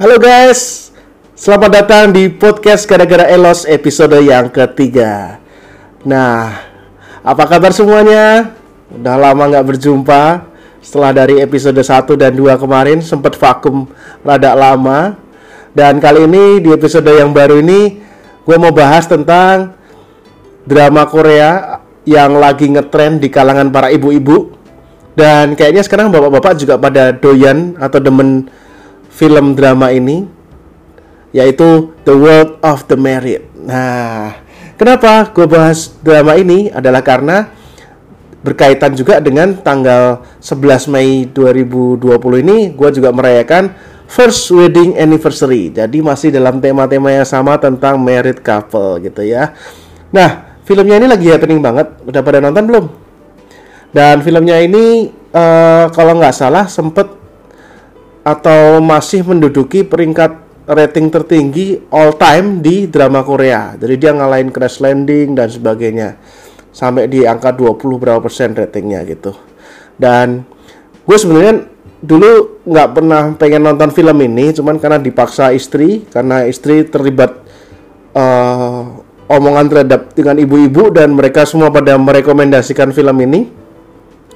Halo guys, selamat datang di podcast Gara-Gara Elos episode yang ketiga. Nah, apa kabar semuanya? Udah lama nggak berjumpa. Setelah dari episode 1 dan 2 kemarin sempat vakum rada lama. Dan kali ini di episode yang baru ini Gue mau bahas tentang drama Korea yang lagi ngetrend di kalangan para ibu-ibu. Dan kayaknya sekarang bapak-bapak juga pada doyan atau demen film drama ini yaitu The World of the Married. Nah, kenapa gue bahas drama ini adalah karena berkaitan juga dengan tanggal 11 Mei 2020 ini gue juga merayakan first wedding anniversary. Jadi masih dalam tema-tema yang sama tentang married couple gitu ya. Nah, filmnya ini lagi happening banget. Udah pada nonton belum? Dan filmnya ini uh, kalau nggak salah sempet atau masih menduduki peringkat rating tertinggi all time di drama Korea. Jadi dia ngalahin Crash Landing dan sebagainya. Sampai di angka 20 berapa persen ratingnya gitu. Dan gue sebenarnya dulu nggak pernah pengen nonton film ini, cuman karena dipaksa istri, karena istri terlibat uh, omongan terhadap dengan ibu-ibu dan mereka semua pada merekomendasikan film ini.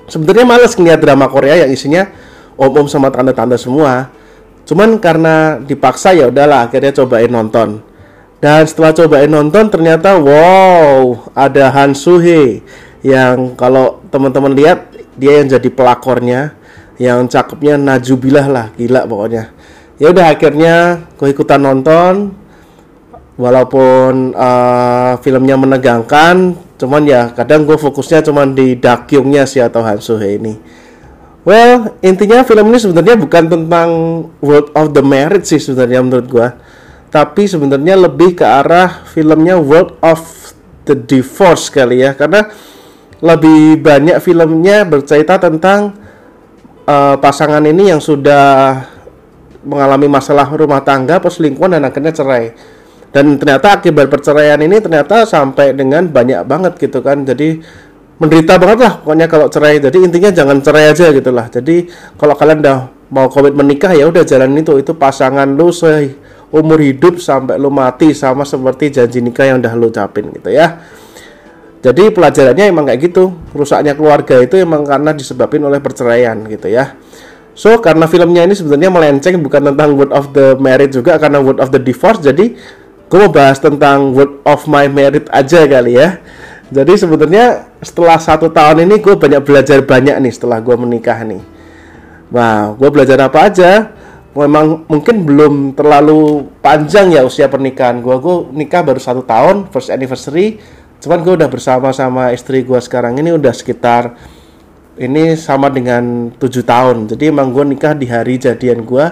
Sebenarnya males ngeliat drama Korea yang isinya om-om sama tante-tante semua. Cuman karena dipaksa ya udahlah akhirnya cobain nonton. Dan setelah cobain nonton ternyata wow, ada Han Suhe yang kalau teman-teman lihat dia yang jadi pelakornya, yang cakepnya najubilah lah, gila pokoknya. Ya udah akhirnya gue ikutan nonton, walaupun uh, filmnya menegangkan cuman ya kadang gue fokusnya cuman di Dakyungnya sih atau Han Suhe ini well intinya film ini sebenarnya bukan tentang World of the Married sih sebenarnya menurut gue tapi sebenarnya lebih ke arah filmnya World of the Divorce kali ya. Karena lebih banyak filmnya bercerita tentang uh, pasangan ini yang sudah mengalami masalah rumah tangga perselingkuhan dan akhirnya cerai. Dan ternyata akibat perceraian ini ternyata sampai dengan banyak banget gitu kan. Jadi menderita banget lah pokoknya kalau cerai. Jadi intinya jangan cerai aja gitu lah. Jadi kalau kalian udah mau komitmen menikah ya udah jalan itu. Itu pasangan lu se umur hidup sampai lu mati sama seperti janji nikah yang udah lu ucapin gitu ya. Jadi pelajarannya emang kayak gitu. Rusaknya keluarga itu emang karena disebabkan oleh perceraian gitu ya. So karena filmnya ini sebenarnya melenceng bukan tentang word of the marriage juga karena word of the divorce. Jadi gue mau bahas tentang word of my merit aja kali ya. Jadi sebenarnya setelah satu tahun ini gue banyak belajar banyak nih setelah gue menikah nih. Wah, gue belajar apa aja? Memang mungkin belum terlalu panjang ya usia pernikahan gue. Gue nikah baru satu tahun, first anniversary. Cuman gue udah bersama-sama istri gue sekarang ini udah sekitar ini sama dengan tujuh tahun. Jadi emang gue nikah di hari jadian gue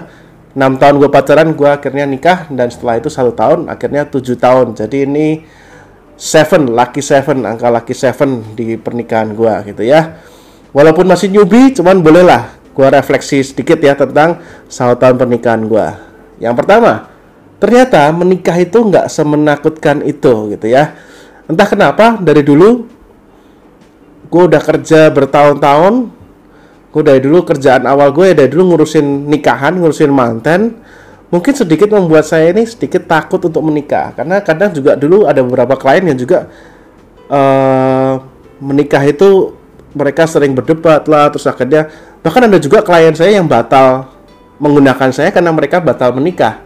6 tahun gue pacaran gue akhirnya nikah dan setelah itu satu tahun akhirnya 7 tahun jadi ini seven lucky seven angka lucky seven di pernikahan gue gitu ya. Walaupun masih newbie cuman bolehlah gue refleksi sedikit ya tentang satu tahun pernikahan gue yang pertama ternyata menikah itu nggak semenakutkan itu gitu ya. Entah kenapa dari dulu gue udah kerja bertahun-tahun. Gue dari dulu kerjaan awal gue ya dari dulu ngurusin nikahan ngurusin mantan mungkin sedikit membuat saya ini sedikit takut untuk menikah. Karena kadang juga dulu ada beberapa klien yang juga uh, menikah itu mereka sering berdebat lah terus akhirnya bahkan ada juga klien saya yang batal menggunakan saya karena mereka batal menikah.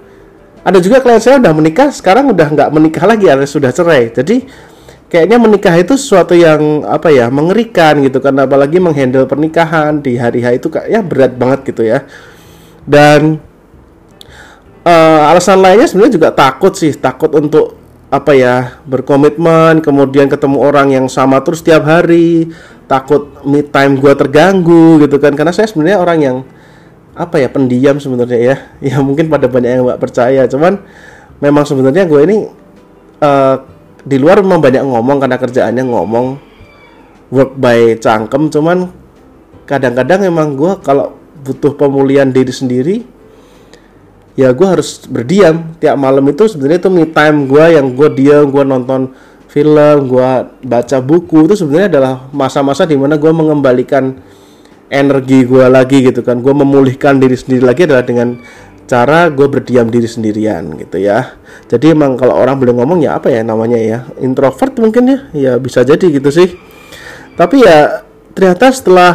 Ada juga klien saya udah menikah sekarang udah nggak menikah lagi alias sudah cerai. Jadi kayaknya menikah itu sesuatu yang apa ya mengerikan gitu. Kan apalagi menghandle pernikahan di hari-hari itu kayak ya berat banget gitu ya. Dan uh, alasan lainnya sebenarnya juga takut sih takut untuk apa ya berkomitmen kemudian ketemu orang yang sama terus tiap hari takut me time gue terganggu gitu kan. Karena saya sebenarnya orang yang apa ya pendiam sebenarnya ya. Ya mungkin pada banyak yang nggak percaya. Cuman memang sebenarnya gue ini uh, di luar memang banyak ngomong karena kerjaannya ngomong work by cangkem. Cuman kadang-kadang emang gue kalau butuh pemulihan diri sendiri ya gue harus berdiam. Tiap malam itu sebenarnya itu me time gue yang gue diam gue nonton film gue baca buku. Itu sebenarnya adalah masa-masa di mana gue mengembalikan energi gue lagi gitu kan. Gue memulihkan diri sendiri lagi adalah dengan cara gue berdiam diri sendirian gitu ya. Jadi emang kalau orang boleh ngomong ya apa ya namanya ya introvert mungkin ya? Ya bisa jadi gitu sih. Tapi ya ternyata setelah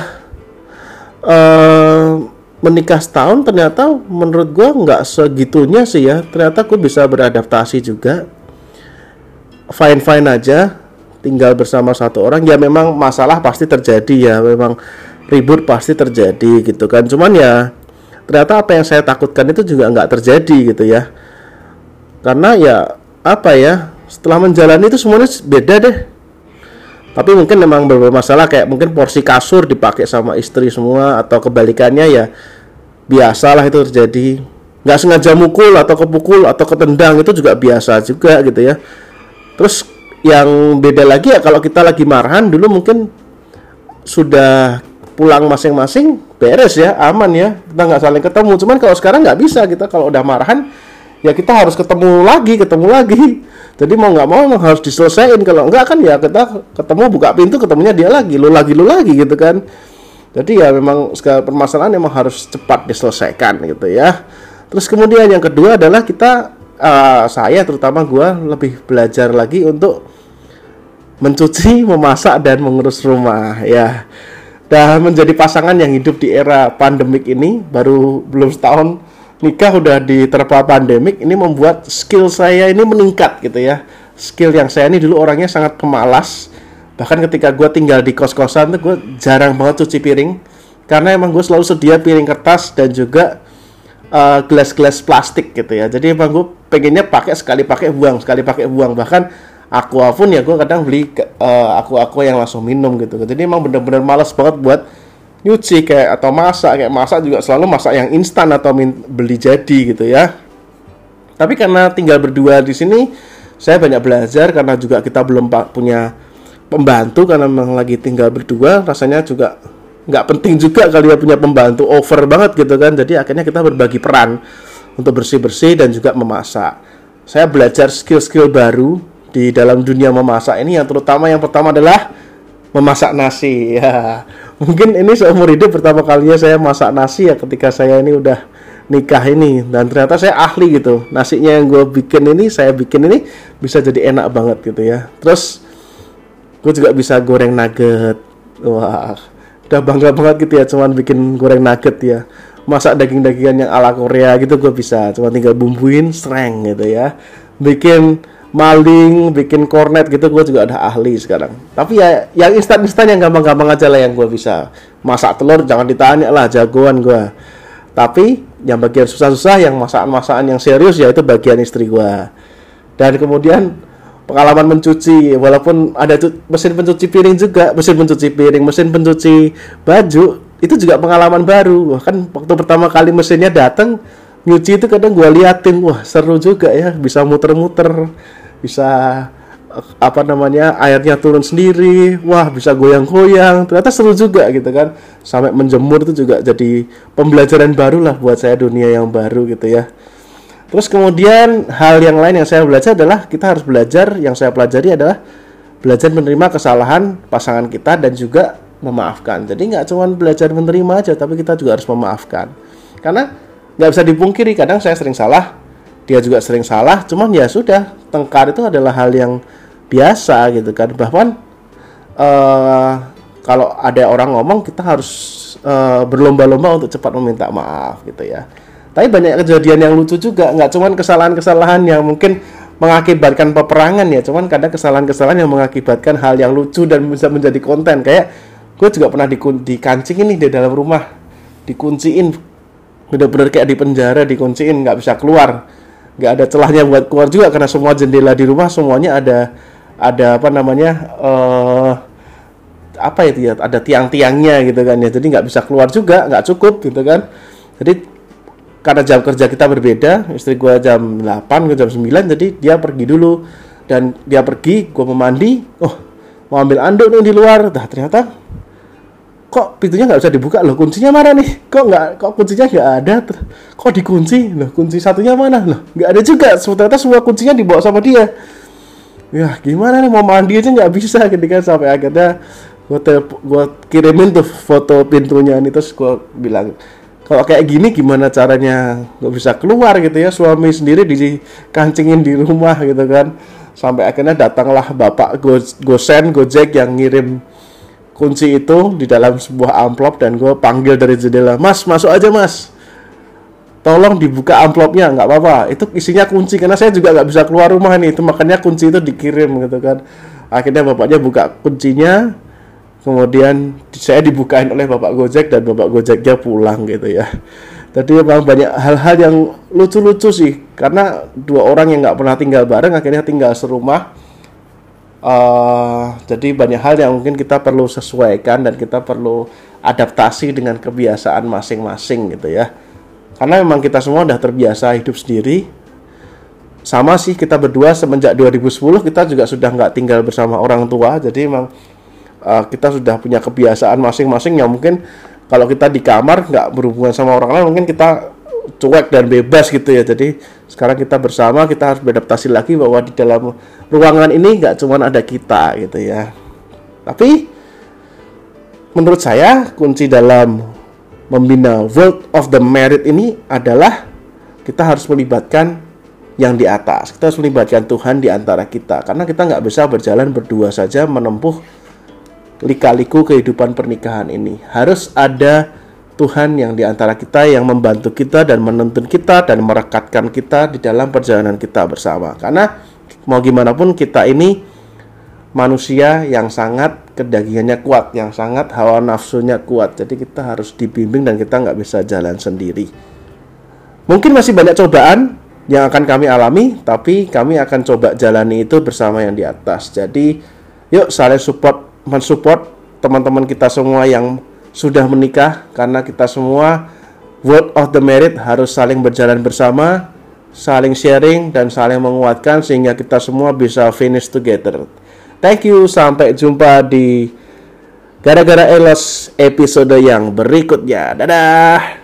uh, menikah setahun ternyata menurut gue nggak segitunya sih ya. Ternyata gue bisa beradaptasi juga. Fine fine aja. Tinggal bersama satu orang. Ya memang masalah pasti terjadi ya. Memang ribut pasti terjadi gitu kan. Cuman ya ternyata apa yang saya takutkan itu juga nggak terjadi gitu ya. Karena ya apa ya setelah menjalani itu semuanya beda deh tapi mungkin memang beberapa masalah kayak mungkin porsi kasur dipakai sama istri semua atau kebalikannya ya biasalah itu terjadi. Nggak sengaja mukul atau kepukul atau ketendang itu juga biasa juga gitu ya. Terus yang beda lagi ya kalau kita lagi marahan dulu mungkin sudah pulang masing-masing beres ya aman ya. Kita nggak saling ketemu. Cuman kalau sekarang nggak bisa kita kalau udah marahan ya kita harus ketemu lagi ketemu lagi jadi mau nggak mau harus diselesaikan. Kalau enggak kan ya kita ketemu buka pintu ketemunya dia lagi lu lagi lu lagi gitu kan. Jadi ya memang segala permasalahan memang harus cepat diselesaikan gitu ya. Terus kemudian yang kedua adalah kita uh, saya terutama gue lebih belajar lagi untuk mencuci memasak dan mengurus rumah ya. Dan menjadi pasangan yang hidup di era pandemik ini baru belum setahun nikah udah diterpa pandemik ini membuat skill saya ini meningkat gitu ya. Skill yang saya ini dulu orangnya sangat pemalas bahkan ketika gue tinggal di kos-kosan tuh gue jarang banget cuci piring. Karena emang gue selalu sedia piring kertas dan juga uh, gelas-gelas plastik gitu ya. Jadi emang gue pengennya pakai sekali pakai buang sekali pakai buang. Bahkan aqua pun ya gue kadang beli uh, aqua aqua yang langsung minum gitu. Jadi emang bener-bener males banget buat nyuci kayak atau masak kayak masak juga selalu masak yang instan atau beli jadi gitu ya. Tapi karena tinggal berdua di sini saya banyak belajar karena juga kita belum punya pembantu karena memang lagi tinggal berdua rasanya juga nggak penting juga kali ya punya pembantu over banget gitu kan. Jadi akhirnya kita berbagi peran untuk bersih bersih dan juga memasak. Saya belajar skill-skill baru di dalam dunia memasak ini yang terutama yang pertama adalah memasak nasi ya mungkin ini seumur hidup pertama kalinya saya masak nasi ya ketika saya ini udah nikah ini. Dan ternyata saya ahli gitu. Nasinya yang gue bikin ini saya bikin ini bisa jadi enak banget gitu ya. Terus gue juga bisa goreng nugget. Wah udah bangga banget gitu ya cuman bikin goreng nugget ya. Masak daging-dagingan yang ala Korea gitu gue bisa. Cuma tinggal bumbuin sereng gitu ya. Bikin maling, bikin kornet gitu gue juga ada ahli sekarang. Tapi ya yang instan-instan yang gampang-gampang aja lah yang gue bisa. Masak telur jangan ditanya lah jagoan gue. Tapi yang bagian susah-susah yang masakan-masakan yang serius ya itu bagian istri gue. Dan kemudian pengalaman mencuci walaupun ada mesin pencuci piring juga, mesin pencuci piring, mesin pencuci baju itu juga pengalaman baru. Bahkan waktu pertama kali mesinnya datang nyuci itu kadang gue liatin wah seru juga ya bisa muter-muter bisa apa namanya airnya turun sendiri wah bisa goyang-goyang. Ternyata seru juga gitu kan. Sampai menjemur itu juga jadi pembelajaran baru lah buat saya dunia yang baru gitu ya. Terus kemudian hal yang lain yang saya belajar adalah kita harus belajar yang saya pelajari adalah belajar menerima kesalahan pasangan kita dan juga memaafkan. Jadi nggak cuma belajar menerima aja tapi kita juga harus memaafkan. Karena nggak bisa dipungkiri kadang saya sering salah dia juga sering salah cuman ya sudah tengkar itu adalah hal yang biasa gitu kan. Bahkan uh, kalau ada orang ngomong kita harus uh, berlomba-lomba untuk cepat meminta maaf gitu ya. Tapi banyak kejadian yang lucu juga nggak cuman kesalahan-kesalahan yang mungkin mengakibatkan peperangan ya cuman kadang kesalahan-kesalahan yang mengakibatkan hal yang lucu dan bisa menjadi konten. Kayak gue juga pernah dikancing ini di dalam rumah dikunciin bener-bener kayak di penjara dikunciin nggak bisa keluar nggak ada celahnya buat keluar juga karena semua jendela di rumah semuanya ada ada apa namanya uh, apa ya ada tiang-tiangnya gitu kan ya. Jadi nggak bisa keluar juga nggak cukup gitu kan. Jadi karena jam kerja kita berbeda istri gua jam 8 gue jam 9 jadi dia pergi dulu. Dan dia pergi gua mau oh mau ambil anduk nih di luar. Dah ternyata kok pintunya nggak bisa dibuka? Loh kuncinya mana nih? Kok nggak kok kuncinya nggak ada? Kok dikunci? Loh kunci satunya mana? Loh nggak ada juga. Ternyata semua kuncinya dibawa sama dia. Ya gimana nih? Mau mandi aja nggak bisa ketika sampai akhirnya gue gue kirimin tuh foto pintunya ini. Terus gue bilang kalau kayak gini gimana caranya nggak bisa keluar gitu ya? Suami sendiri dikancingin di rumah gitu kan. Sampai akhirnya datanglah bapak Go Gosen Gojek yang ngirim kunci itu di dalam sebuah amplop dan gue panggil dari jendela mas masuk aja mas. Tolong dibuka amplopnya nggak apa-apa. Itu isinya kunci karena saya juga nggak bisa keluar rumah nih itu makanya kunci itu dikirim gitu kan. Akhirnya bapaknya buka kuncinya kemudian saya dibukain oleh bapak Gojek dan bapak Gojeknya pulang gitu ya. Jadi memang banyak hal-hal yang lucu-lucu sih karena dua orang yang nggak pernah tinggal bareng akhirnya tinggal serumah uh, jadi banyak hal yang mungkin kita perlu sesuaikan dan kita perlu adaptasi dengan kebiasaan masing-masing gitu ya. Karena memang kita semua udah terbiasa hidup sendiri. Sama sih kita berdua semenjak 2010 kita juga sudah nggak tinggal bersama orang tua. Jadi memang uh, kita sudah punya kebiasaan masing-masing yang mungkin kalau kita di kamar nggak berhubungan sama orang lain mungkin kita cuek dan bebas gitu ya. Jadi sekarang kita bersama kita harus beradaptasi lagi bahwa di dalam ruangan ini nggak cuma ada kita gitu ya. Tapi menurut saya kunci dalam membina world of the merit ini adalah kita harus melibatkan yang di atas. Kita harus melibatkan Tuhan di antara kita. Karena kita nggak bisa berjalan berdua saja menempuh lika-liku kehidupan pernikahan ini. Harus ada Tuhan yang di antara kita yang membantu kita dan menuntun kita dan merekatkan kita di dalam perjalanan kita bersama. Karena mau gimana pun kita ini manusia yang sangat kedagingannya kuat, yang sangat hawa nafsunya kuat. Jadi kita harus dibimbing dan kita nggak bisa jalan sendiri. Mungkin masih banyak cobaan yang akan kami alami, tapi kami akan coba jalani itu bersama yang di atas. Jadi, yuk saling support mensupport teman-teman kita semua yang sudah menikah karena kita semua word of the merit harus saling berjalan bersama, saling sharing dan saling menguatkan sehingga kita semua bisa finish together. Thank you, sampai jumpa di gara-gara Elos episode yang berikutnya. Dadah.